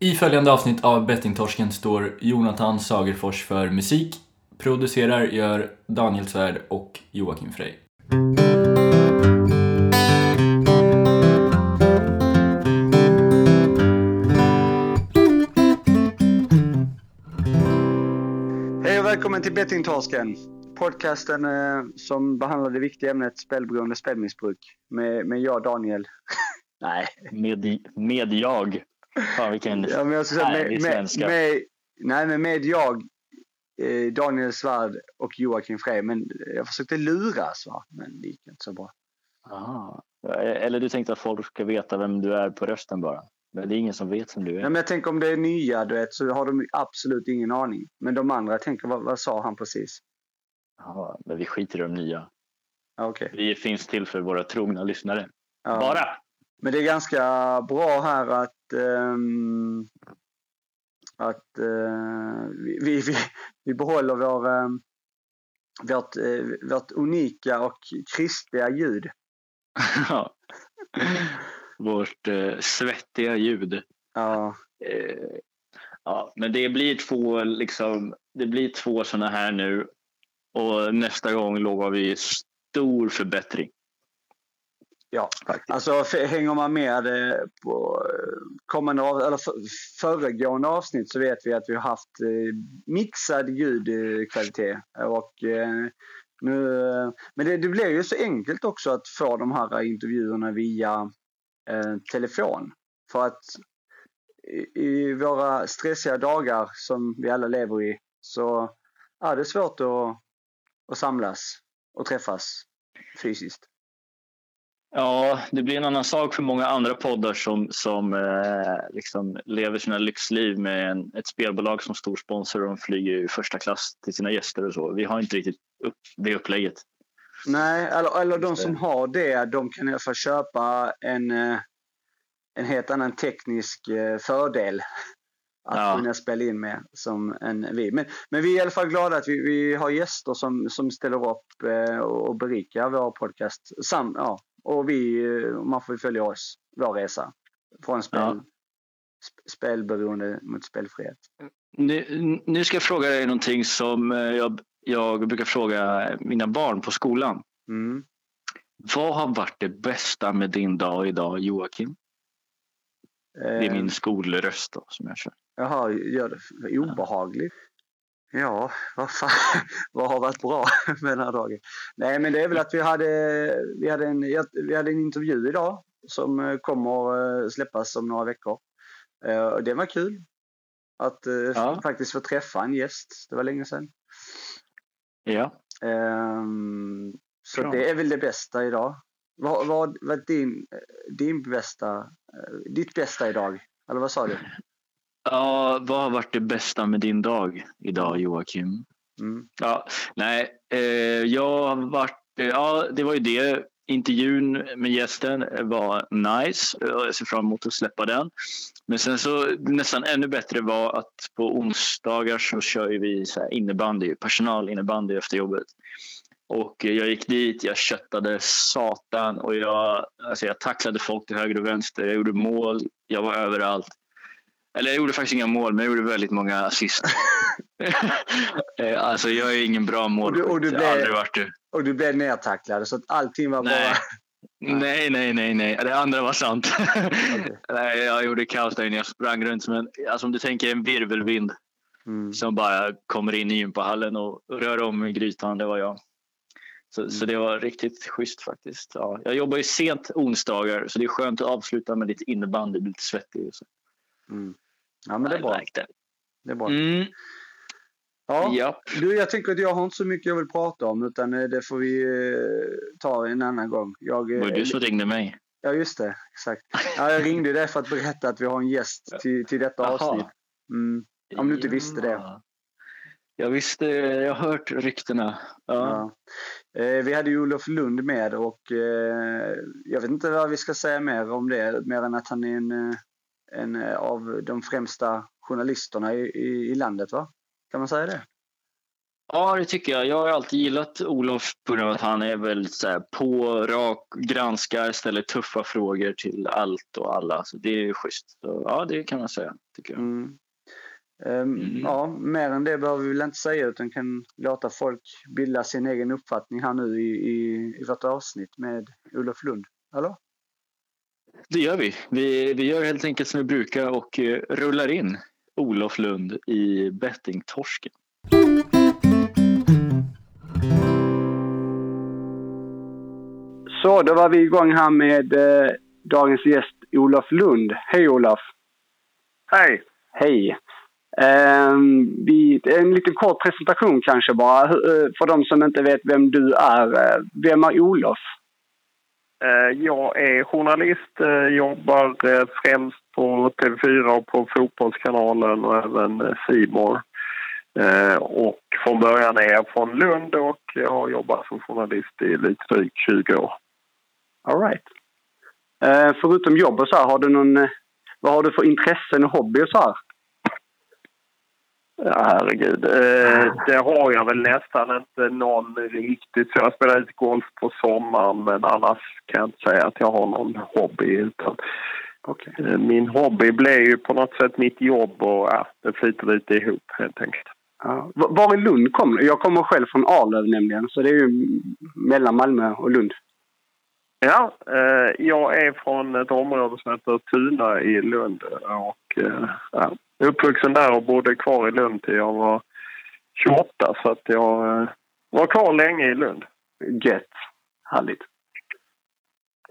I följande avsnitt av Bettingtorsken står Jonathan Sagerfors för musik. Producerar gör Daniel Svärd och Joakim Frey. Hej och välkommen till Bettingtorsken. Podcasten eh, som behandlar det viktiga ämnet spelberoende och spelmissbruk. Med, med jag Daniel. Nej. Med, med jag. Fan vilken Ja, men jag ska säga med, med, svenska. med, nej, men med jag, eh, Daniel Svärd och Joakim Frey. Men jag försökte luras va, men det gick inte så bra. Aha. Eller du tänkte att folk ska veta vem du är på rösten bara? Men det är ingen som vet vem du Nej, är. men jag tänker om det är nya du vet, så har de absolut ingen aning. Men de andra tänker, vad, vad sa han precis? Jaha, men vi skiter i de nya. Ja, okej. Vi finns till för våra trogna lyssnare. Ja. Bara! Men det är ganska bra här att, ehm, att eh, vi, vi, vi, behåller vår, ehm, vårt, eh, vårt unika och krispiga ljud. Ja. Vårt eh, svettiga ljud. Ja, ja, men det blir två liksom, det blir två sådana här nu och nästa gång lovar vi stor förbättring. Ja. Faktiskt. Alltså hänger man med eh, på eh, kommande av, eller för, föregående avsnitt så vet vi att vi har haft eh, mixad ljudkvalitet. Och, eh, nu, men det, det blir ju så enkelt också att få de här intervjuerna via eh, telefon. För att i, i våra stressiga dagar som vi alla lever i så är det svårt att, att samlas och träffas fysiskt. Ja, det blir en annan sak för många andra poddar som, som eh, liksom lever sina lyxliv med en, ett spelbolag som stor sponsor och de flyger i första klass till sina gäster och så. Vi har inte riktigt upp det upplägget. Nej, eller, eller de som har det, de kan i alla fall köpa en, eh, en helt annan teknisk eh, fördel att Ja. kunna spela in med som en vi. Men, men vi är i alla fall glada att vi, vi har gäster som, som ställer upp eh, och berikar vår podcast. Sam, ja, och vi, eh, man får ju följa oss, vår resa från spel, Ja. sp- spelberoende mot spelfrihet. Nu, nu ska jag fråga dig någonting som eh, jag, jag brukar fråga mina barn på skolan. Mm. Vad har varit det bästa med din dag idag, Joakim? Det är Eh, min skolröst då, som jag kör. Jaha, gör det obehagligt. Ja, vad fan, vad har varit bra med den här dagen? Nej, men det är väl att vi hade, vi hade, en, vi hade en intervju idag som eh, kommer eh, släppas om några veckor. Eh, och Det var kul att Ja. faktiskt få träffa en gäst. Det var länge sedan. Ja. Ehm, Så Bra. det är väl det bästa idag. Vad är din, din bästa, ditt bästa idag? Eller vad sa du? Ja, vad har varit det bästa med din dag idag, Joakim? Mm. Ja, nej, eh, jag har varit, eh, ja det var ju det. Intervjun med gästen var nice. Jag ser fram emot att släppa den. Men sen så nästan ännu bättre var att på onsdagar så kör vi så här innebandy, personalinnebandy efter jobbet. Och eh, jag gick dit, jag köttade satan och jag, alltså jag tacklade folk till höger och vänster. Jag gjorde mål, jag var överallt. Eller jag gjorde faktiskt inga mål, men jag gjorde väldigt många assist. Eh, alltså jag är ingen bra målskytt. och du Jag har blev- aldrig varit det. Och du blev nertacklad så att allting var Nej. bara... Nej, nej, nej, nej. Det andra var sant. Okej. nej, jag gjorde kaos där inne. Jag sprang runt som en, alltså om du tänker en virvelvind Mm. som bara kommer in i gympahallen och rör om i grytan. Det var jag. Så, så det var riktigt schysst faktiskt. Ja, jag jobbar ju sent onsdagar så det är skönt att avsluta med lite innebandy, lite svettig. och Så. Mm. Ja, men det är bra. Det är bra. Mm, Ja. japp. Du, jag tänker att jag har inte så mycket jag vill prata om utan eh, det får vi eh, ta en annan gång. Jag, eh, Det var du som ringde mig. Ja, just det. Exakt. Ja, jag ringde dig för att berätta att vi har en gäst till, till detta Jaha. avsnitt. Mm. Om du inte visste det. Ja. Jag visste, jag har hört ryktena. Ja. Ja. Eh, vi hade ju Olof Lund med och eh, jag vet inte vad vi ska säga mer om det. Mer än att han är en, eh, en eh, av de främsta journalisterna i, i, i landet, va? Kan man säga det? Ja, det tycker jag. Jag har alltid gillat Olof på grund av att han är väldigt så här, på, rak, granskar, ställer tuffa frågor till allt och alla. Så det är schysst. Så, ja, det kan man säga, tycker jag. Mm. Um, mm. Ja, mer än det behöver vi väl inte säga utan kan låta folk bilda sin egen uppfattning här nu i, i, i vårt avsnitt med Olof Lund. Eller? Det gör vi. vi. Vi gör helt enkelt som vi brukar och uh, rullar in Olof Lund i bettingtorsken. Så, då var vi igång här med eh, dagens gäst Olof Lund. Hej Olof! Hej! Hej! Eh, vi, en liten kort presentation kanske bara, eh, för de som inte vet vem du är. Eh, vem är Olof? Eh, jag är journalist, eh, jobbar eh, främst på TV4 och på Fotbollskanalen och även Simor. Och från början är jag från Lund och jag har jobbat som journalist i lite drygt 20 år. All right. Förutom jobb och så här, har du någon, vad har du för intressen och hobby och så här? Ja, herregud. Eh, det har jag väl nästan inte någon riktigt. Så jag spelar lite golf på sommaren men annars kan jag inte säga att jag har någon hobby. Utan, okay. eh, min hobby blev ju på något sätt mitt jobb och ja, det flyter lite ihop helt enkelt. Ja. Var i Lund kom Jag kommer själv från Arlöv nämligen, så det är ju mellan Malmö och Lund. Ja, eh, jag är från ett område som heter Tuna i Lund och uppvuxen där och bodde kvar i Lund till jag var 28 så att jag eh, var kvar länge i Lund. Gött. Härligt.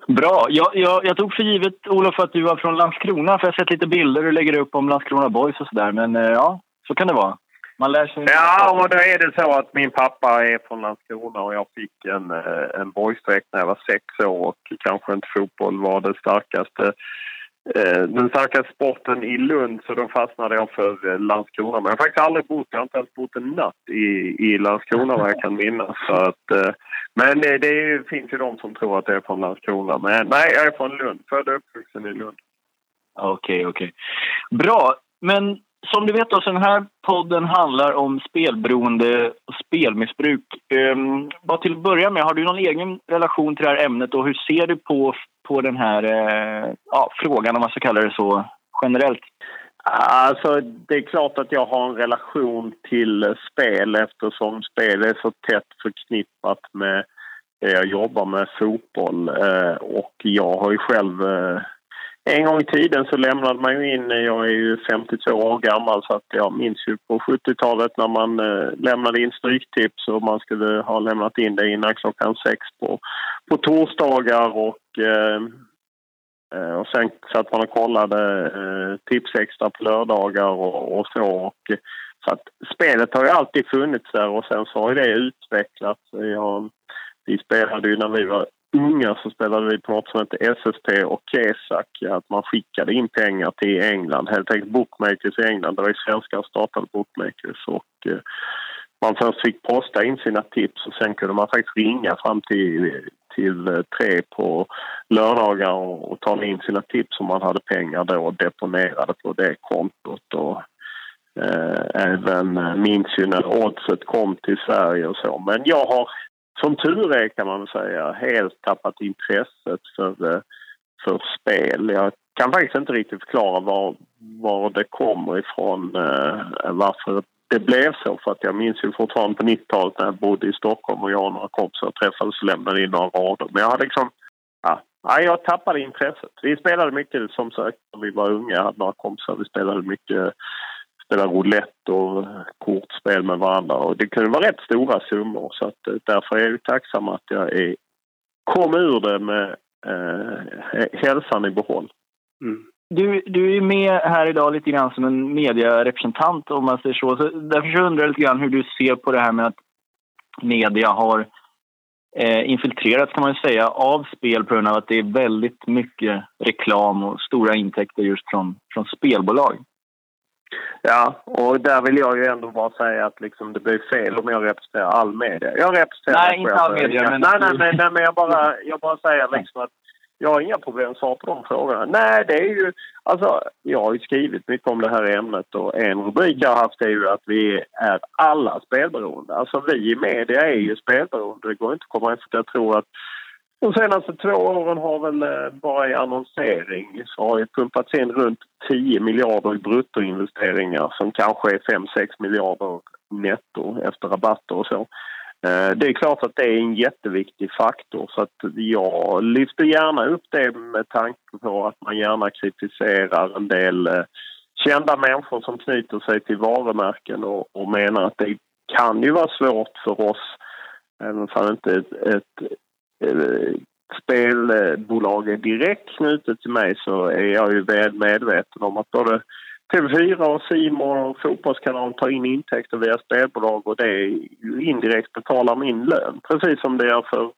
Bra. Jag, jag, jag, tog för givet, Olof, att du var från Landskrona för jag har sett lite bilder du lägger upp om Landskrona Boys och sådär. Men eh, ja, så kan det vara. Man lär sig. Ja, och då är det så att min pappa är från Landskrona och jag fick en, eh, en boysträck när jag var sex år och kanske inte fotboll var det starkaste Eh, den starkaste sporten i Lund så då fastnade jag för eh, Landskrona. Men jag har faktiskt aldrig bott, jag har inte ens bott en natt i, i Landskrona vad jag kan minnas. Så att, eh, men det, det finns ju de som tror att jag är från Landskrona. Men nej, jag är från Lund. Född och uppvuxen i Lund. Okej, okay, okej. Okay. Bra. Men som du vet, alltså, den här podden handlar om spelberoende och spelmissbruk. Ehm, bara till att börja med, har du någon egen relation till det här ämnet och hur ser du på på den här eh, ja, frågan, om man ska kalla det så, generellt? Alltså, det är klart att jag har en relation till spel eftersom spel är så tätt förknippat med det jag jobbar med, fotboll. Eh, och jag har ju själv eh, en gång i tiden så lämnade man ju in, jag är ju 52 år gammal så att jag minns ju på 70-talet när man eh, lämnade in stryktips och man skulle ha lämnat in det innan klockan sex på, på torsdagar och eh, eh och sen satt man och kollade eh, Tipsextra på lördagar och, och så. Och, eh, så att spelet har ju alltid funnits där och sen så har det utvecklats. Jag, vi spelade ju när vi var unga så spelade vi på något som hette SSP och Kesak. Att man skickade in pengar till England. Helt enkelt bookmakers i England. Det var ju svenskar startade bookmakers. Och, eh, man först fick posta in sina tips och sen kunde man faktiskt ringa fram till, till eh, tre på lördagar och, och ta in sina tips om man hade pengar då och deponerade på det kontot. Och, eh, även eh, minns ju när oddset kom till Sverige och så. Men jag har som tur är kan man säga helt tappat intresset för, eh, för spel. Jag kan faktiskt inte riktigt förklara var, var det kommer ifrån, eh, varför det blev så. För att jag minns ju fortfarande på 90-talet när jag bodde i Stockholm och jag och några kompisar träffades och lämnade in några rader. Men jag hade liksom, ja, jag tappade intresset. Vi spelade mycket som sagt när vi var unga. Jag hade några kompisar, vi spelade mycket spela roulette och kortspel med varandra. Och det kunde vara rätt stora summor så att, eh, därför är jag tacksam att jag är, kom ur det med eh, hälsan i behåll. Mm. Du, du är med här idag lite grann som en medierepresentant om man säger så. så därför så undrar jag lite grann hur du ser på det här med att media har eh, infiltrerats kan man säga av spel på grund av att det är väldigt mycket reklam och stora intäkter just från, från spelbolag. Ja, och där vill jag ju ändå bara säga att liksom det blir fel om jag representerar all media. Jag representerar Nej, inte all media. Men... Nej, nej, nej, nej, men jag bara, jag bara säger liksom att jag har inga problem att svara på de frågorna. Nej, det är ju... Alltså, jag har ju skrivit mycket om det här ämnet och en rubrik jag har haft är ju att vi är alla spelberoende. Alltså vi i media är ju spelberoende. Det går inte att komma ifrån. Jag tror att de senaste två åren har väl eh, bara i annonsering så har det pumpats in runt 10 miljarder i bruttoinvesteringar som kanske är 5-6 miljarder netto efter rabatter och så. Eh, det är klart att det är en jätteviktig faktor så att jag lyfter gärna upp det med tanke på att man gärna kritiserar en del eh, kända människor som knyter sig till varumärken och, och menar att det kan ju vara svårt för oss, även om det inte ett, ett, ett spelbolag är direkt knutet till mig så är jag ju väl medveten om att både TV4 och Simon och Fotbollskanalen tar in intäkter via spelbolag och det indirekt betalar min lön. Precis som det gör för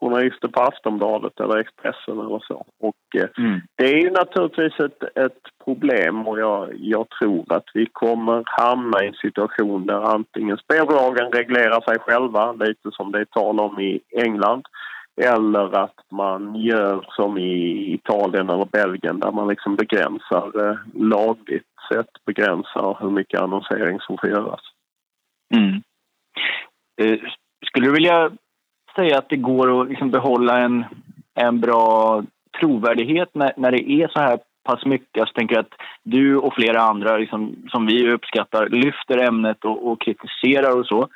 journalister på Aftonbladet eller Expressen eller så. Och eh, mm. det är ju naturligtvis ett, ett problem och jag, jag, tror att vi kommer hamna i en situation där antingen spelbolagen reglerar sig själva, lite som det är tal om i England, eller att man gör som i Italien eller Belgien där man liksom begränsar eh, lagligt sett begränsar hur mycket annonsering som får göras. Mm. Eh, skulle du vilja säga att det går att liksom behålla en, en bra trovärdighet när, när det är så här pass mycket? Jag tänker att du och flera andra liksom, som vi uppskattar lyfter ämnet och, och kritiserar och så.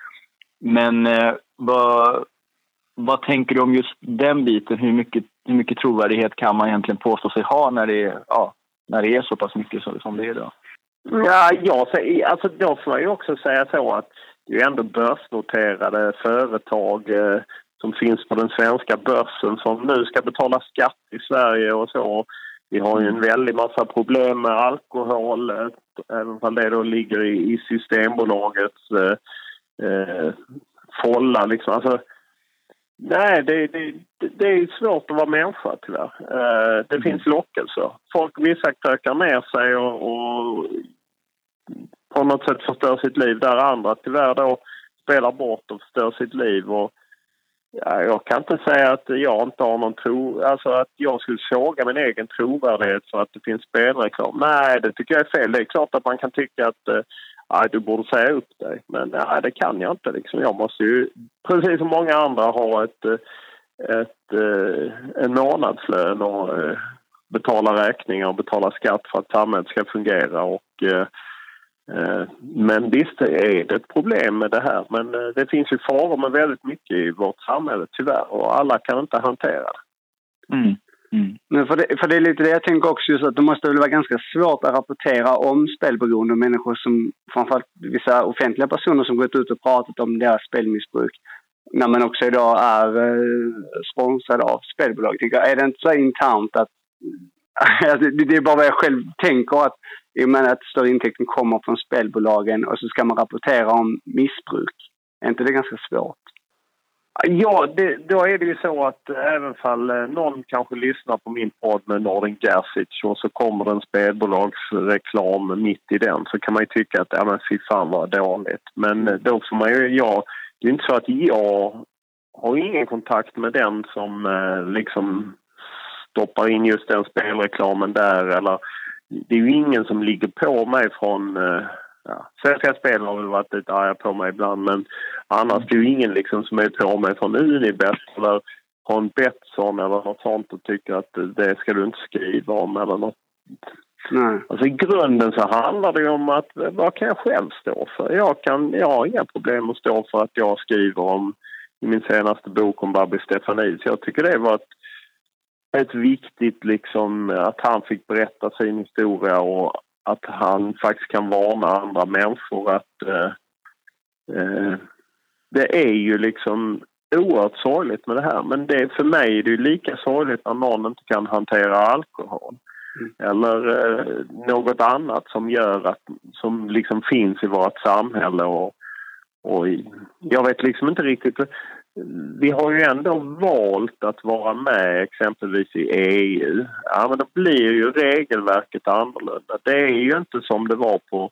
Men eh, vad, vad tänker du om just den biten? Hur mycket, hur mycket trovärdighet kan man egentligen påstå sig ha när det är, ja, när det är så pass mycket som det är idag? Mm. Ja, jag alltså då får man ju också säga så att det är ändå börsnoterade företag eh, som finns på den svenska börsen som nu ska betala skatt i Sverige och så. Vi har ju en väldig massa problem med alkohol, eh, även om det då ligger i, i Systembolagets eh, eh, folla. Liksom. Alltså, Nej, det, det, det är svårt att vara människa tyvärr. Uh, det mm. finns lockelser. Folk, vissa krökar ner sig och, och på något sätt förstör sitt liv där andra tyvärr då spelar bort och förstör sitt liv. Och, ja, jag kan inte säga att jag inte har någon tro, alltså att jag skulle såga min egen trovärdighet för att det finns spelreklam. Nej, det tycker jag är fel. Det är klart att man kan tycka att uh, nej, du borde säga upp dig. Men nej, det kan jag inte. Liksom. Jag måste ju, precis som många andra, ha ett, eh, ett, eh, en månadslön och eh, betala räkningar och betala skatt för att samhället ska fungera. Och, men visst är det ett problem med det här. Men det finns ju faror med väldigt mycket i vårt samhälle tyvärr och alla kan inte hantera det. Mm. Mm. Men för det, för det är lite det jag tänker också, just att det måste väl vara ganska svårt att rapportera om spelberoende människor som, framförallt vissa offentliga personer som gått ut och pratat om deras spelmissbruk. När man också idag är eh, sponsrad av spelbolag. Tänker, är det inte så internt att, alltså, att det är bara vad jag själv tänker att i och med att större intäkten kommer från spelbolagen och så ska man rapportera om missbruk. Är inte det ganska svårt? Ja, det, då är det ju så att eh, även fall eh, någon kanske lyssnar på min podd med Nordin Gerzic och så kommer det en spelbolagsreklam mitt i den så kan man ju tycka att ja men fy fan vad dåligt. Men eh, då får man ju, ja, det är inte så att jag har ingen kontakt med den som eh, liksom stoppar in just den spelreklamen där eller det är ju ingen som ligger på mig från ja, Svenska Spel har väl varit lite arga på mig ibland men annars det är ju ingen liksom som är på mig från Unibet eller från Betsson eller något sånt och tycker att det ska du inte skriva om eller något. Nej. Alltså i grunden så handlar det om att vad kan jag själv stå för? Jag, kan, jag har inga problem att stå för att jag skriver om i min senaste bok om Babby Stefanis. Jag tycker det var ett, ett viktigt liksom att han fick berätta sin historia och att han faktiskt kan varna andra människor att eh, eh, det är ju liksom oerhört sorgligt med det här. Men det, för mig är det lika sorgligt när någon inte kan hantera alkohol. Mm. Eller eh, något annat som gör att, som liksom finns i vårt samhälle. Och, och jag vet liksom inte riktigt vi har ju ändå valt att vara med exempelvis i EU. Ja, men då blir ju regelverket annorlunda. Det är ju inte som det var på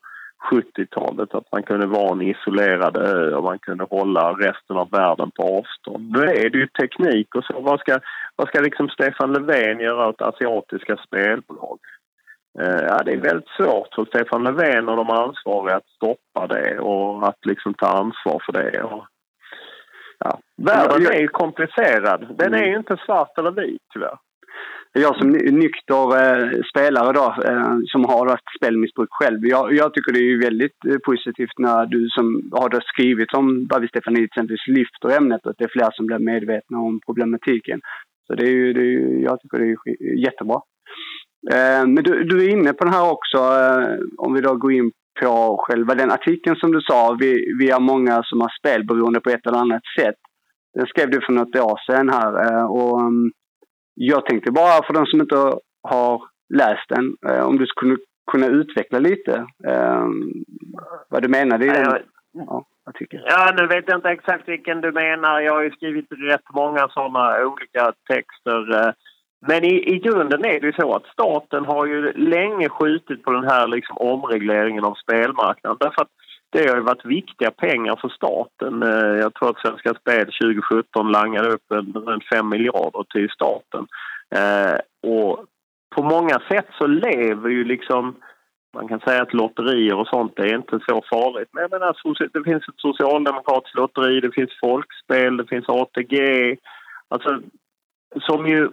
70-talet att man kunde vara en isolerad ö och man kunde hålla resten av världen på avstånd. Nu är det ju teknik och så. Vad ska, vad ska liksom Stefan Löfven göra åt asiatiska spelbolag? Eh, ja, det är väldigt svårt för Stefan Löfven och de ansvariga att stoppa det och att liksom ta ansvar för det. Och, ja. Världen är ju komplicerad. Den är ju inte svart eller vit tyvärr jag som nykter eh, spelare då, eh, som har haft spelmissbruk själv. Jag, jag, tycker det är väldigt eh, positivt när du som har skrivit om Bavi Stefani exempelvis lyfter ämnet och att det är fler som blir medvetna om problematiken. Så det är ju, det är ju, jag tycker det är jättebra. Eh, men du, du, är inne på den här också, eh, om vi då går in på själva den artikeln som du sa, vi, vi är många som har spelberoende på ett eller annat sätt. Den skrev du för något år sedan här eh, och um, jag tänkte bara för de som inte har läst den, eh, om du skulle kunna utveckla lite eh, vad du menade i den jag, ja, artikeln. Ja, nu vet jag inte exakt vilken du menar. Jag har ju skrivit rätt många sådana olika texter. Men i, i grunden är det ju så att staten har ju länge skjutit på den här liksom omregleringen av spelmarknaden. Därför att det har ju varit viktiga pengar för staten. Eh, jag tror att Svenska Spel 2017 langade upp runt 5 miljarder till staten. Eh, och på många sätt så lever ju liksom man kan säga att lotterier och sånt är inte så farligt. Men menar, det finns ett socialdemokratiskt lotteri, det finns folkspel, det finns ATG. Alltså, som ju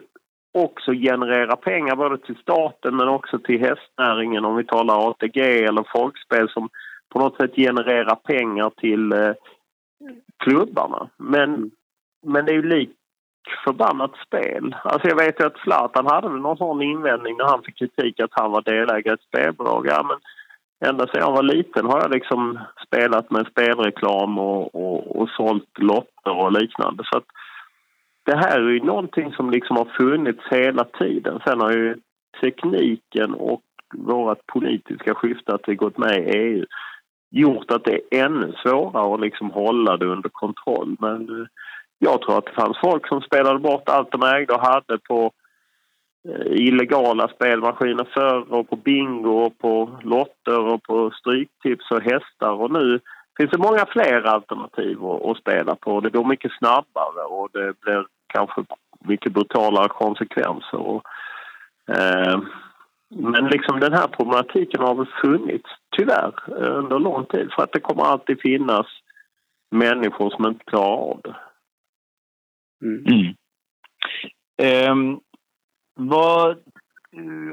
också genererar pengar både till staten men också till hästnäringen om vi talar ATG eller folkspel som på något sätt genererar pengar till eh, klubbarna. Men, men det är ju lik förbannat spel. Alltså jag vet ju att Zlatan hade väl någon sån invändning när han fick kritik att han var delägare i ett spelbolag. Ja, men ända sedan jag var liten har jag liksom spelat med spelreklam och, och, och sålt lotter och liknande. Så att det här är ju någonting som liksom har funnits hela tiden. Sen har ju tekniken och vårt politiska skifte att vi gått med i EU gjort att det är ännu svårare att liksom hålla det under kontroll. Men eh, jag tror att det fanns folk som spelade bort allt de ägde och hade på eh, illegala spelmaskiner förr och på bingo och på lotter och på stryktips och hästar och nu finns det många fler alternativ att, att spela på. Det går mycket snabbare och det blir kanske mycket brutalare konsekvenser. Och, eh, men liksom den här problematiken har väl funnits, tyvärr, under lång tid. För att det kommer alltid finnas människor som inte klarar av det. Mm. Mm. Um, vad,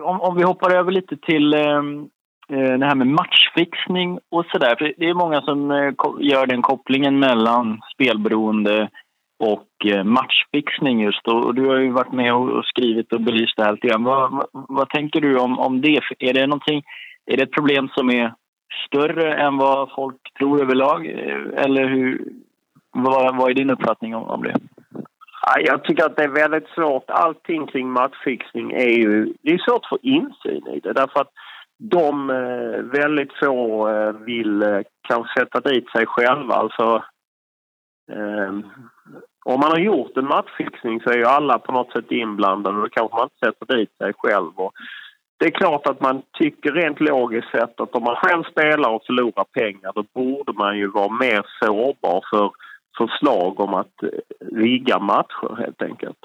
om, om vi hoppar över lite till um, det här med matchfixning och sådär. Det är många som uh, gör den kopplingen mellan spelberoende och eh, matchfixning just. Och du har ju varit med och skrivit och belyst det här lite grann. Vad, vad, vad, tänker du om, om det? Är det, någonting, är det ett problem som är större än vad folk tror överlag? Eh, eller hur, vad, vad är din uppfattning om, om det? Jag tycker att det är väldigt svårt. Allting kring matchfixning är ju... Det är svårt att få insyn i det därför att de eh, väldigt få vill kanske sätta dit sig själva. Alltså, om man har gjort en matchfixning så är ju alla på något sätt inblandade och då kanske man inte sätter dit sig själv. Och det är klart att man tycker rent logiskt sett att om man själv spelar och förlorar pengar då borde man ju vara mer sårbar för förslag om att eh, rigga matcher helt enkelt.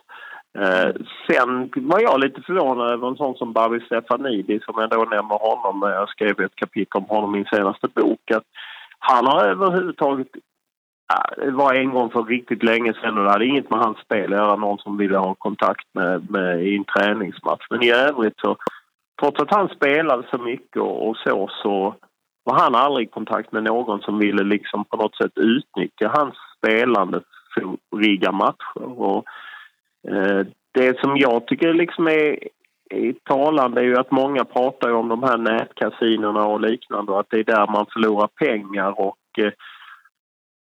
Eh, sen var jag lite förvånad över en sån som Babi Stefanidi som jag då nämner honom när jag skrev ett kapitel om honom i min senaste bok. Att han har överhuvudtaget det var en gång för riktigt länge sedan och det hade inget med hans spel att göra. Någon som ville ha kontakt med, med i en träningsmatch. Men i övrigt så, trots att han spelade så mycket och, och så, så var han aldrig i kontakt med någon som ville liksom på något sätt utnyttja hans spelande för att rigga matcher. Och, eh, det som jag tycker liksom är, är talande är ju att många pratar om de här nätkasinerna och liknande och att det är där man förlorar pengar och eh,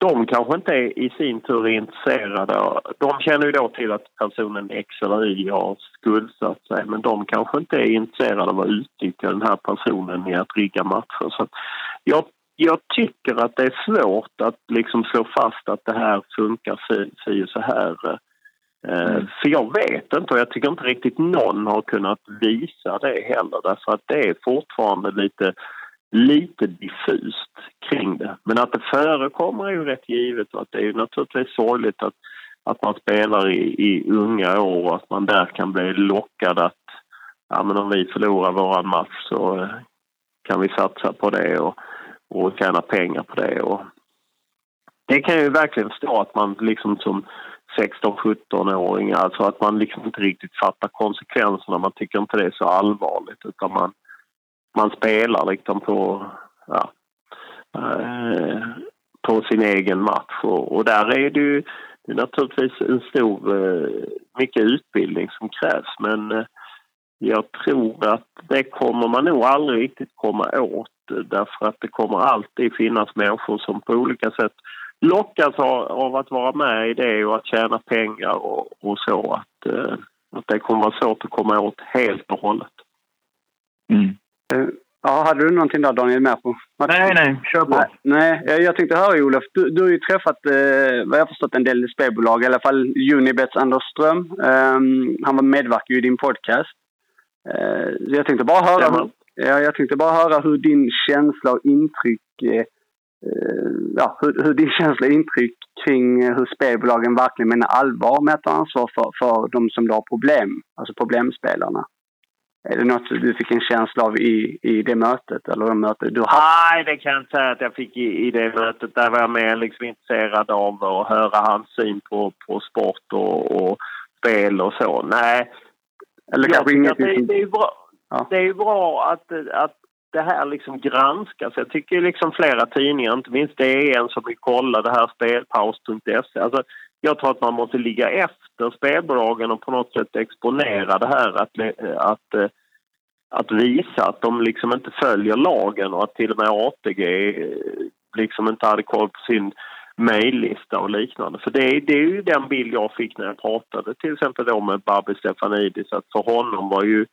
de kanske inte är i sin tur intresserade. De känner ju då till att personen X eller Y har skuldsatt sig men de kanske inte är intresserade av att utnyttja den här personen i att rigga matcher. Så jag, jag tycker att det är svårt att liksom slå fast att det här funkar si och så här. Eh, mm. För jag vet inte och jag tycker inte riktigt någon har kunnat visa det heller därför att det är fortfarande lite lite diffust kring det. Men att det förekommer är ju rätt givet och att det är ju naturligtvis sorgligt att, att man spelar i, i unga år och att man där kan bli lockad att ja, men om vi förlorar våran match så eh, kan vi satsa på det och, och tjäna pengar på det. Och det kan jag ju verkligen förstå att man liksom som 16-17-åring, alltså att man liksom inte riktigt fattar konsekvenserna. Man tycker inte det är så allvarligt utan man, man spelar liksom på, ja, eh, på sin egen match. Och, och där är det ju det är naturligtvis en stor, eh, mycket utbildning som krävs men eh, jag tror att det kommer man nog aldrig riktigt komma åt därför att det kommer alltid finnas människor som på olika sätt lockas av att vara med i det och att tjäna pengar och, och så. Att, eh, att det kommer vara svårt att komma åt helt och hållet. Mm. Eh, ja, hade du någonting där Daniel med på? Nej, nej, kör på. Nej, nej jag tänkte höra Olof, du, du har ju träffat eh, vad jag förstått en del spelbolag, i alla fall Unibets Anders Ström. Um, han var medverkar i din podcast. Uh, jag tänkte bara höra, ja, jag tänkte bara höra hur din känsla och intryck uh, Eh, ja, hur, hur din känsla och intryck kring hur spelbolagen verkligen menar allvar med att ta ansvar för, för de som har problem, alltså problemspelarna. Är det något du fick en känsla av i, i det mötet? Eller de mötet du haft? Nej, det kan jag inte säga att jag fick i, i det mötet. Där var jag mer liksom intresserad av att höra hans syn på, på sport och, och spel och så. Nej. Eller kanske inget... Det, det, är bra, ja. det är ju bra att, att det här liksom granskas. Jag tycker liksom flera tidningar, inte minst DN som vill kolla det här spelpaus.se. Alltså, jag tror att man måste ligga efter spelbolagen och på något sätt exponera det här att, eh, att, eh, att visa att de liksom inte följer lagen och att till och med ATG eh, liksom inte hade koll på sin mejllista och liknande. För det, det är ju den bild jag fick när jag pratade till exempel då med Babi Stefanidis att för honom var ju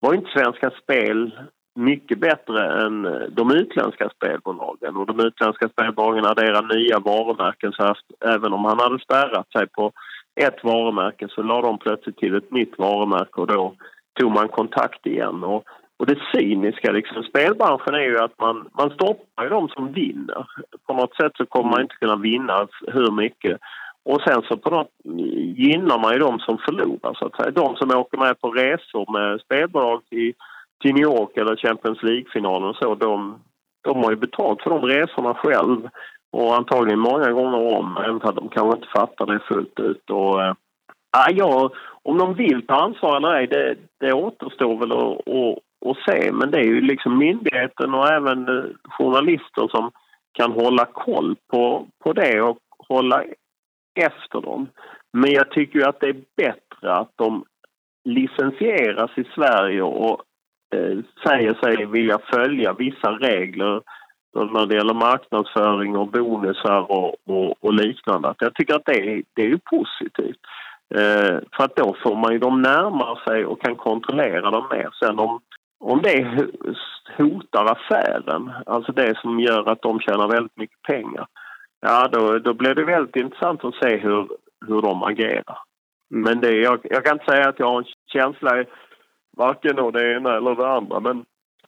var inte Svenska Spel mycket bättre än eh, de utländska spelbolagen. Och de utländska spelbolagen adderar nya varumärken så att även om han hade spärrat sig på ett varumärke så la de plötsligt till ett nytt varumärke och då tog man kontakt igen. Och, och det cyniska liksom, spelbranschen är ju att man, man stoppar ju de som vinner. På något sätt så kommer man inte kunna vinna hur mycket. Och sen så på något gynnar man ju de som förlorar så att säga. De som åker med på resor med spelbolag i till New York eller Champions League-finalen och så, de, de har ju betalt för de resorna själv och antagligen många gånger om, även om de kanske inte fattar det fullt ut. Och, äh, ja, om de vill ta ansvar eller ej, det, det återstår väl att, och, och se. Men det är ju liksom myndigheten och även eh, journalister som kan hålla koll på, på det och hålla efter dem. Men jag tycker ju att det är bättre att de licensieras i Sverige och säger sig vilja följa vissa regler när det gäller marknadsföring och bonusar och, och, och liknande. Jag tycker att det är, det är positivt. Eh, för att då får man ju dem närmare sig och kan kontrollera dem mer. Sen om, om det hotar affären, alltså det som gör att de tjänar väldigt mycket pengar, ja då, då blir det väldigt intressant att se hur, hur de agerar. Mm. Men det, jag, jag kan inte säga att jag har en känsla varken då det ena eller det andra. Men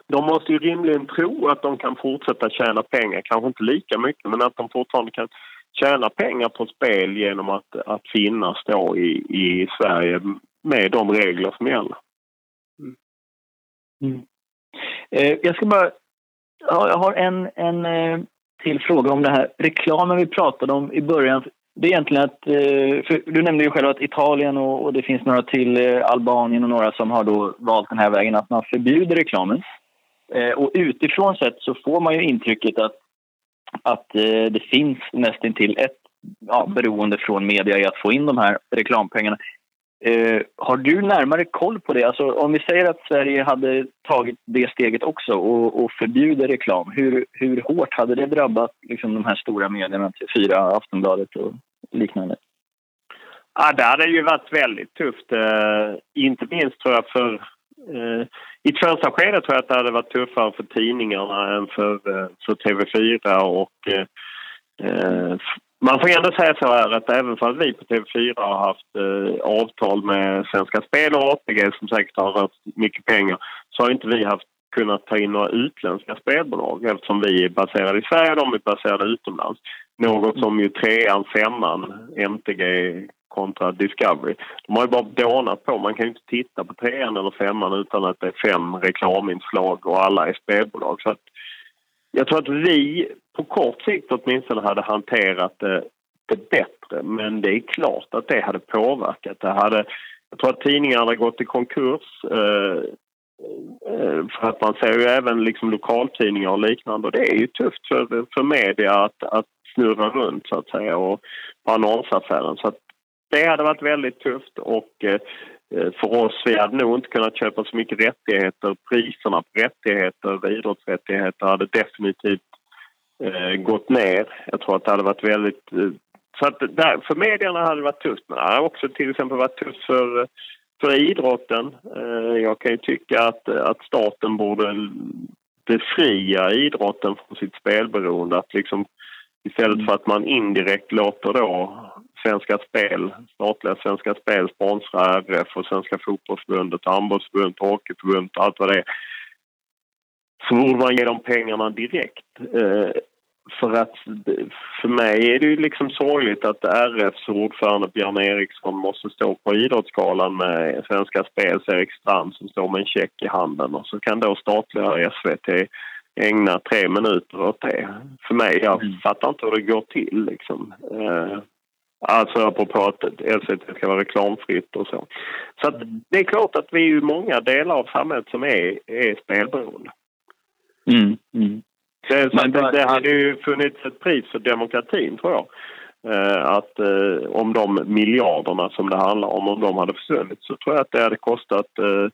de måste ju rimligen tro att de kan fortsätta tjäna pengar, kanske inte lika mycket, men att de fortfarande kan tjäna pengar på spel genom att, att finnas då i, i Sverige med de regler som gäller. Mm. Mm. Eh, jag ska bara... Ja, jag har en, en eh, till fråga om det här reklamen vi pratade om i början det är egentligen att, eh, du nämnde ju själv att Italien och, det finns några till, eh, Albanien och några som har då valt den här vägen att man förbjuder reklamen. Eh, och utifrån sett så får man ju intrycket att, att det finns nästintill ett ja, beroende från media i att få in de här reklampengarna. Eh, har du närmare koll på det? Alltså, om vi säger att Sverige hade tagit det steget också och, och förbjuder reklam, hur, hur hårt hade det drabbat liksom, de här stora medierna, typ Fyra, Aftonbladet och liknande? Ja, det hade ju varit väldigt tufft. Eh, inte minst tror jag för... Eh, I ett första skede tror jag att det hade varit tuffare för tidningarna än för, eh, för TV4 och eh, eh man får ändå säga så här att även för att vi på TV4 har haft eh, avtal med Svenska Spel och ATG som säkert har rört mycket pengar så har inte vi haft kunnat ta in några utländska spelbolag eftersom vi är baserade i Sverige och de är baserade utomlands. Något som ju trean, femman, MTG kontra Discovery. De har ju bara dånat på. Man kan ju inte titta på trean eller femman utan att det är fem reklaminslag och alla är spelbolag. Så att jag tror att vi på kort sikt åtminstone hade hanterat det, det bättre. Men det är klart att det hade påverkat. Det hade, jag tror att tidningar hade gått i konkurs. Eh, eh, för att man ser ju även liksom lokaltidningar och liknande. Och det är ju tufft för, för media att, att snurra runt så att säga och på annonsaffären. Så att det hade varit väldigt tufft och eh, för oss, vi hade nog inte kunnat köpa så mycket rättigheter. Priserna på rättigheter, idrottsrättigheter hade definitivt eh, gått ner. Jag tror att det hade varit väldigt... Eh, så att där, för medierna hade det varit tufft, men det hade också till exempel varit tufft för, för idrotten. Eh, jag kan ju tycka att, att staten borde befria idrotten från sitt spelberoende. Att liksom, istället för att man indirekt låter då Svenska Spel, statliga Svenska Spel sponsra RF och Svenska Fotbollförbundet, Handbollsförbundet, Hockeyförbundet och allt vad det är. Så borde man ge dem pengarna direkt. Eh, för att för mig är det ju liksom sorgligt att RFs ordförande Björn Eriksson måste stå på Idrottsgalan med Svenska Spels Erik Strand som står med en check i handen och så kan då statliga SVT ägna tre minuter åt det. För mig, jag mm. fattar inte hur det går till liksom. Eh, Alltså apropå att SVT ska vara reklamfritt och så. Så att det är klart att vi är många delar av samhället som är, är spelberoende. Mm, mm. Det, så det, det hade ju funnits ett pris för demokratin tror jag. Eh, att eh, om de miljarderna som det handlar om, om de hade försvunnit så tror jag att det hade kostat eh,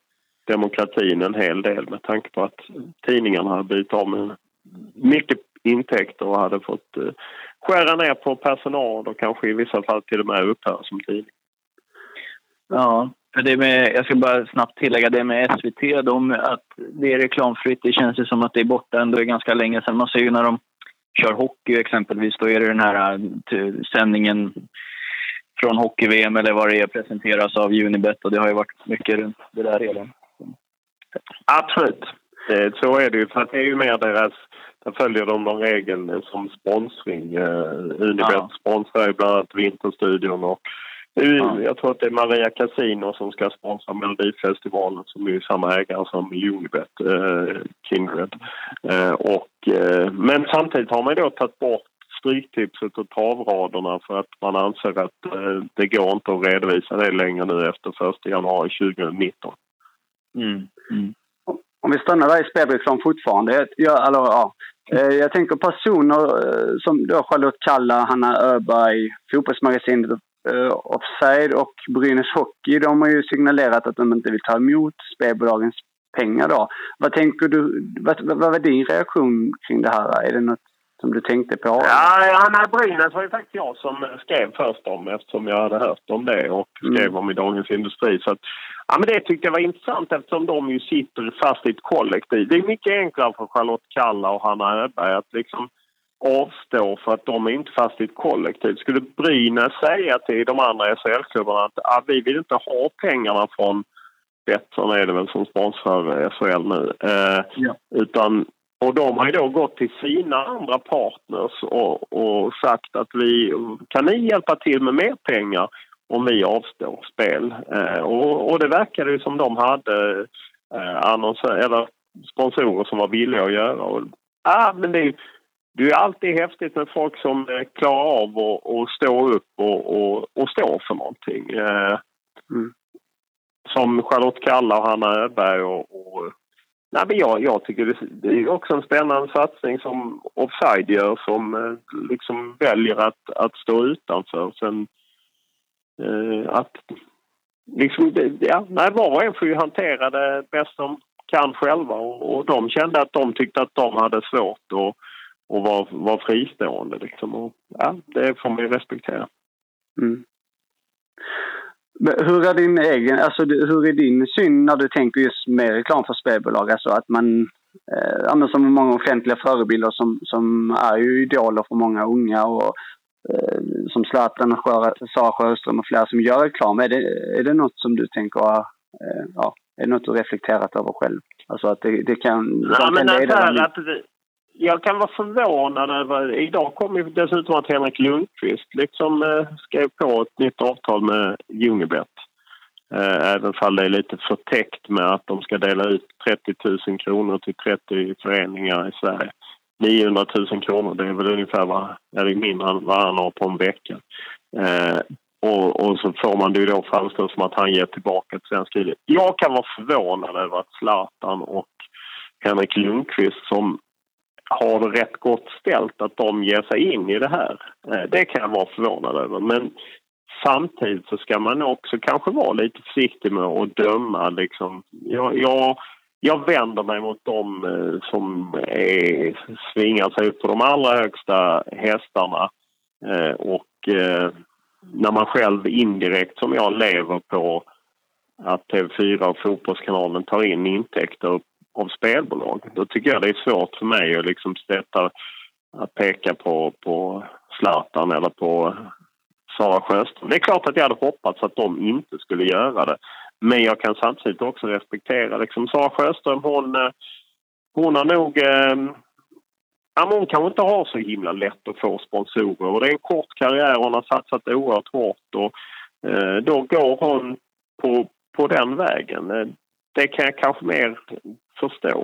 demokratin en hel del med tanke på att tidningarna hade blivit av med mycket intäkter och hade fått eh, skära ner på personal och kanske i vissa fall till och med upphöra som tidning. Ja, det med, jag ska bara snabbt tillägga det med SVT, de, att det är reklamfritt, det känns ju som att det är borta ändå ganska länge sedan. Man ser ju när de kör hockey exempelvis, då är det den här äh, sändningen från hockey-VM eller vad det är presenteras av Unibet och det har ju varit mycket runt det där redan. Absolut, så är det ju. För att det är ju mer deras Sen följer de någon regel som sponsring. Uh, Unibet ja. sponsrar ju bland annat Vinterstudion och ja. jag tror att det är Maria Casino som ska sponsra Melodifestivalen som är samma ägare som Unibet, uh, Kindred. Uh, och, uh, men samtidigt har man då tagit bort Stryktipset och travraderna för att man anser att det går inte att redovisa det längre nu efter 1 januari 2019. Mm. Mm. Om vi stannar där i spelreklam fortfarande. Jag, eller, ja, eh, jag tänker personer eh, som då Charlotte Kalla, Hanna Öberg, Fotbollsmagasinet uh, Offside och Brynäs Hockey. De har ju signalerat att de inte vill ta emot spelbolagens pengar. Då. Vad tänker du? Vad, vad var din reaktion kring det här? Är det något som du tänkte på? Ja, Hanna Brynäs var ju faktiskt jag som skrev först om eftersom jag hade hört om det och skrev mm. om i Dagens Industri. Så att, ja, men det tyckte jag var intressant eftersom de ju sitter fast i ett kollektiv. Det är mycket enklare för Charlotte Kalla och Hanna Öberg att liksom avstå för att de är inte fast i ett kollektiv. Skulle Brynäs säga till de andra SHL-klubbarna att ah, vi vill inte ha pengarna från Betsson är det väl som sponsrar SHL nu. Eh, ja. Utan och de har ju då gått till sina andra partners och, och sagt att vi kan ni hjälpa till med mer pengar om vi avstår spel. Eh, och, och, det verkade ju som de hade eh, annonser, eller sponsorer som var villiga att göra. Och, ah, men det, det är alltid häftigt med folk som eh, klarar av att stå upp och, och, och stå för någonting. Eh, mm. Som Charlotte Kalla och Hanna Öberg och, och Nej, men jag, jag tycker det, det, är också en spännande satsning som Offside gör som eh, liksom väljer att, att stå utanför. Sen eh, att liksom, ja, nej, var och en får ju hantera det bäst de kan själva och, och de kände att de tyckte att de hade svårt att och var, var fristående. Liksom. Och, ja, det får man ju respektera. Mm. Hur är din egen, alltså hur är din syn när du tänker just med reklam för spelbolag? Alltså att man, eh, som många offentliga förebilder som, som är ju idoler för många unga och eh, som Zlatan, Sara Sjöström och flera som gör reklam. Är det, är det något som du tänker, eh, ja, Är det något du reflekterat över själv? Alltså att det, det kan... Ja, de men kan det leda att, jag kan vara förvånad över... Idag kom ju dessutom att Henrik Lundqvist liksom eh, skrev på ett nytt avtal med Unibet. Eh, även fall det är lite förtäckt med att de ska dela ut 30 000 kronor till 30 föreningar i Sverige. 900 000 kronor, det är väl ungefär vad, är det mindre än vad han har på en vecka. Eh, och, och så får man det ju då framstå som att han ger tillbaka till svensk idrott. Jag kan vara förvånad över att Zlatan och Henrik Lundqvist som har det rätt gott ställt att de ger sig in i det här. Eh, det kan jag vara förvånad över. Men samtidigt så ska man också kanske vara lite försiktig med att döma. Liksom. Jag, jag, jag vänder mig mot dem eh, som är, svingar sig upp på de allra högsta hästarna. Eh, och när man själv indirekt, som jag, lever på att TV4 och Fotbollskanalen tar in intäkter av spelbolag. Då tycker jag det är svårt för mig att liksom sätta, att peka på, på Zlatan eller på Sara Sjöström. Det är klart att jag hade hoppats att de inte skulle göra det. Men jag kan samtidigt också respektera liksom Sara Sjöström, hon, eh, hon har nog... Eh, ja, men hon kanske inte har så himla lätt att få sponsorer. Och det är en kort karriär, hon har satsat oerhört hårt. Och, eh, då går hon på, på den vägen. Eh, det kan jag kanske mer förstå.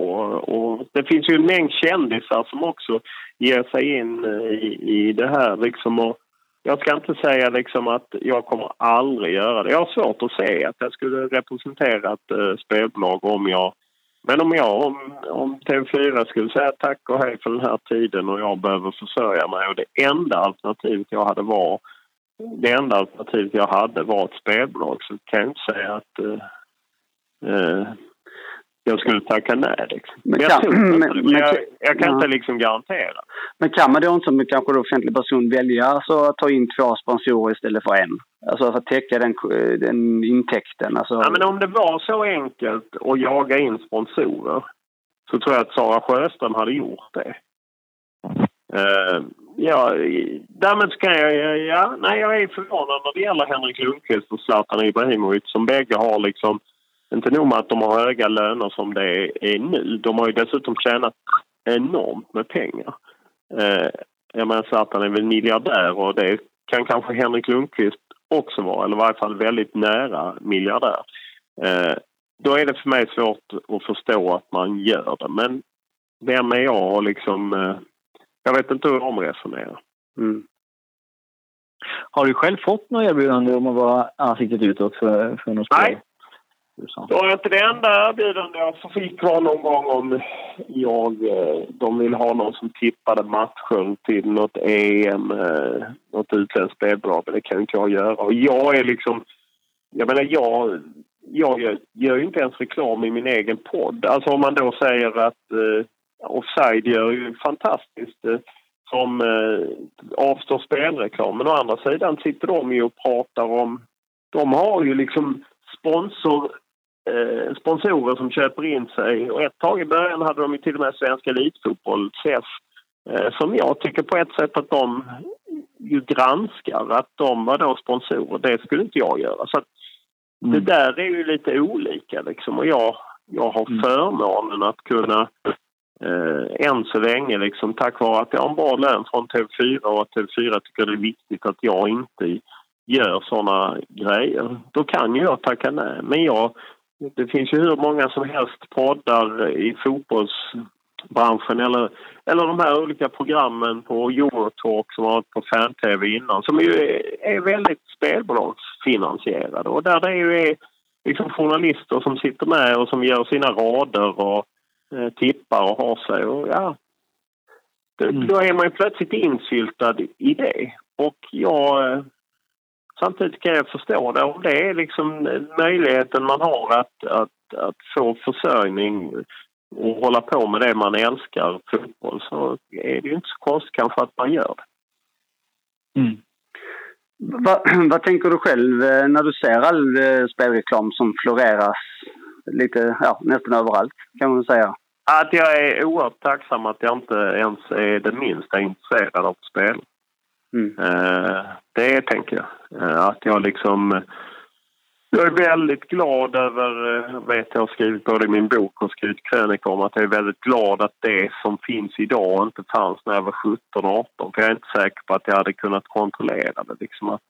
Och det finns ju en mängd kändisar som också ger sig in eh, i, i det här. Liksom och jag ska inte säga liksom att jag kommer aldrig göra det. Jag har svårt att se att jag skulle representera ett eh, spelbolag om jag... Men om jag, om, om TV4 skulle säga tack och hej för den här tiden och jag behöver försörja mig och det enda alternativet jag hade var det enda alternativet jag hade var ett spelbolag så kan jag inte säga att eh, eh, jag skulle tacka nej. Liksom. Men jag, kan- tror men- men men jag, kan- jag kan ja. inte liksom garantera. Men kan man då inte som kanske då offentlig person välja alltså, att ta in två sponsorer istället för en? Alltså för att täcka den, den intäkten. Alltså, Ja, men om det var så enkelt att jaga in sponsorer så tror jag att Sara Sjöström hade gjort det. Uh, ja, därmed ska jag... Ja, nej, jag är förvånad när det gäller Henrik Lundqvist och Zlatan Ibrahimovic som bägge har liksom... Inte nog med att de har höga löner som det är nu. De har ju dessutom tjänat enormt med pengar. Uh, jag menar, Zlatan är väl miljardär och det kan kanske Henrik Lundqvist också vara, eller i varje fall väldigt nära miljardär. Eh, då är det för mig svårt att förstå att man gör det. Men vem är jag och liksom... Eh, jag vet inte hur de resonerar. mm. Har du själv fått något erbjudande om att vara ansiktet utåt för, för något spel? Nej. Det var inte det enda erbjudande jag alltså fick var någon gång om jag, eh, de vill ha någon som tippade matchen till något EM, nåt eh, något utländskt spelbolag. Men det kan inte jag göra. Och jag är liksom... Jag menar, jag, jag gör, gör ju inte ens reklam i min egen podd. Alltså om man då säger att eh, Offside gör ju fantastiskt eh, som eh, avstår spelreklam. Men å andra sidan sitter de ju och pratar om... De har ju liksom sponsor sponsorer som köper in sig. Och ett tag i början hade de ju till och med Svenska Elitfotboll, SEF, eh, som jag tycker på ett sätt att de ju granskar att de var då sponsorer. Det skulle inte jag göra. Så att det där är ju lite olika liksom. Och jag, jag har Mm. förmånen att kunna eh, än så länge liksom tack vare att jag har en bra lön från TV4 och att TV4 tycker det är viktigt att jag inte gör såna grejer. Då kan ju jag tacka nej. Men jag, det finns ju hur många som helst poddar i fotbollsbranschen eller, eller de här olika programmen på Eurotalk som har varit på fan-tv innan som ju är, är väldigt spelbolagsfinansierade och där det ju är liksom journalister som sitter med och som gör sina rader och eh, tippar och har sig. Och, ja, Mm. då är man ju plötsligt insyltad i det. Och jag... Samtidigt kan jag förstå det. Om det är liksom möjligheten man har att, att, att få försörjning och hålla på med det man älskar, fotboll, så är det ju inte så konstigt kanske att man gör det. Mm. Va, vad tänker du själv eh, när du ser all eh, spelreklam som floreras lite, ja, nästan överallt kan man säga? Att jag är oerhört tacksam att jag inte ens är det minsta intresserad av spel. Mm. Eh, det tänker jag. Eh, att jag liksom... Eh, jag är väldigt glad över, vet jag har skrivit både i min bok och skrivit krönika om att jag är väldigt glad att det som finns idag inte fanns när jag var 17-18. För jag är inte säker på att jag hade kunnat kontrollera det. Liksom att,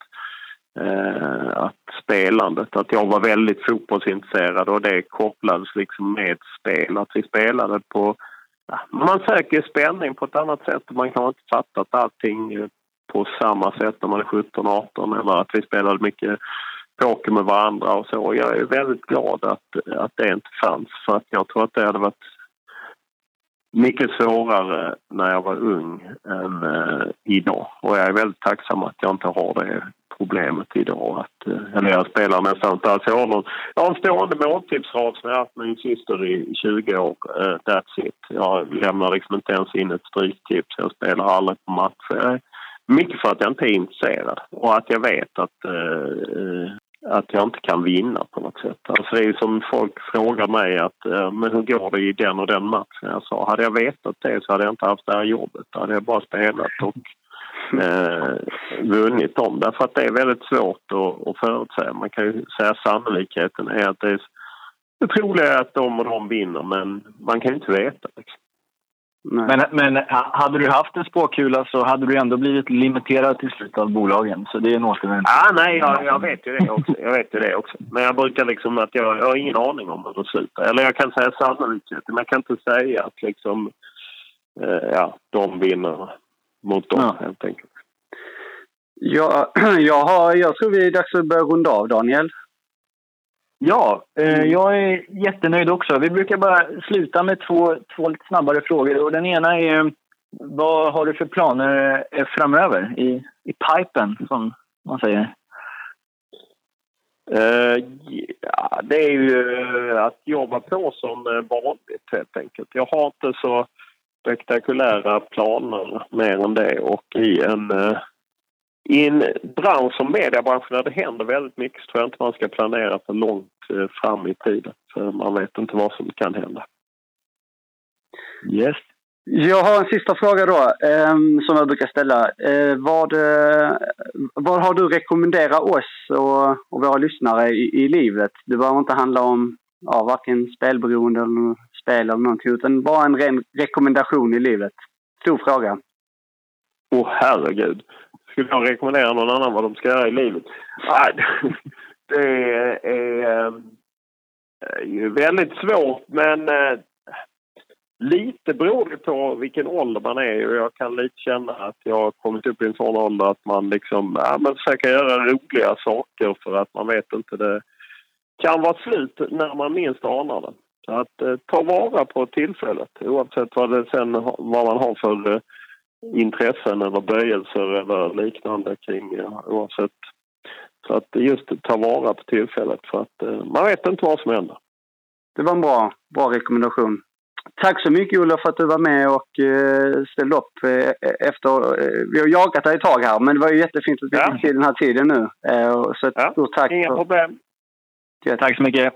eh, att spelandet, att jag var väldigt fotbollsintresserad och det kopplades liksom med spel. Att vi spelade på Ja, man söker spänning på ett annat sätt. Man kan inte fattat allting på samma sätt när man är 17-18 eller att vi spelade mycket poker med varandra och så. Jag är väldigt glad att, att det inte fanns för att jag tror att det hade varit mycket svårare när jag var ung än eh, idag. Och jag är väldigt tacksam att jag inte har det problemet idag. Att, eh, eller jag spelar nästan inte alls. Jag har, någon, jag har en stående måltipsrad som jag har haft med min syster i 20 år. Eh, that's it. Jag lämnar liksom inte ens in ett stryktips. Jag spelar aldrig på matcher. Mycket för att jag inte är intresserad och att jag vet att, eh, att jag inte kan vinna på något sätt. Alltså det är som folk frågar mig att eh, men hur går det i den och den matchen? Jag sa hade jag vetat det så hade jag inte haft det här jobbet. Då hade jag bara spelat och eh, vunnit dem. Därför att det är väldigt svårt att, att förutsäga. Man kan ju säga sannolikheten är att det är det troliga är att de och de vinner men man kan ju inte veta. Liksom. Men, men hade du haft en spåkula så hade du ändå blivit limiterad till slut av bolagen. Så det är en återvändning. Ah, nej, jag, jag, vet ju det också. Jag vet ju det också. Men jag brukar liksom att jag, jag har ingen aning om hur det slutar. Eller jag kan säga sannolikheten, men jag kan inte säga att liksom, eh, ja, de vinner mot dem ja. helt enkelt. Ja, jag, har, jag tror vi är dags att börja runda av, Daniel. Ja, eh, mm. jag är jättenöjd också. Vi brukar bara sluta med två, två lite snabbare frågor. Och den ena är vad har du för planer eh, framöver i, i pipen, som man säger? Uh, ja, det är ju att jobba på som vanligt helt enkelt. Jag har inte så spektakulära planer mer än det och i en uh, i en bransch som mediebranschen där det händer väldigt mycket så tror jag inte man ska planera för långt eh, fram i tiden. För man vet inte vad som kan hända. Yes. Jag har en sista fråga då, eh, som jag brukar ställa. Eh, vad, eh, vad har du rekommenderat oss och, och våra lyssnare i, i, livet? Det behöver inte handla om ja, varken spelberoende eller spel eller någonting, utan bara en ren rekommendation i livet. Stor fråga. Åh oh, herregud skulle jag rekommendera någon annan vad de ska göra i livet? Nej, det ehm, är ju väldigt svårt men eh, lite beror det på vilken ålder man är och jag kan lite känna att jag har kommit upp i en sån ålder att man liksom, ja men försöker göra roliga saker för att man vet inte det kan vara slut när man minst anar det. Så att eh, ta vara på tillfället oavsett vad, det sen, vad man har för eh, intressen eller böjelser eller liknande kring oavsett. Så att just ta vara på tillfället för att eh, man vet inte vad som händer. Det var en bra, bra rekommendation. Tack så mycket Ola för att du var med och eh, ställde upp eh, efter... Vi har jagat dig ett tag här men det var ju jättefint att vi fick till den här tiden nu. Så ett ja, stort tack. Inga problem. Tack så mycket.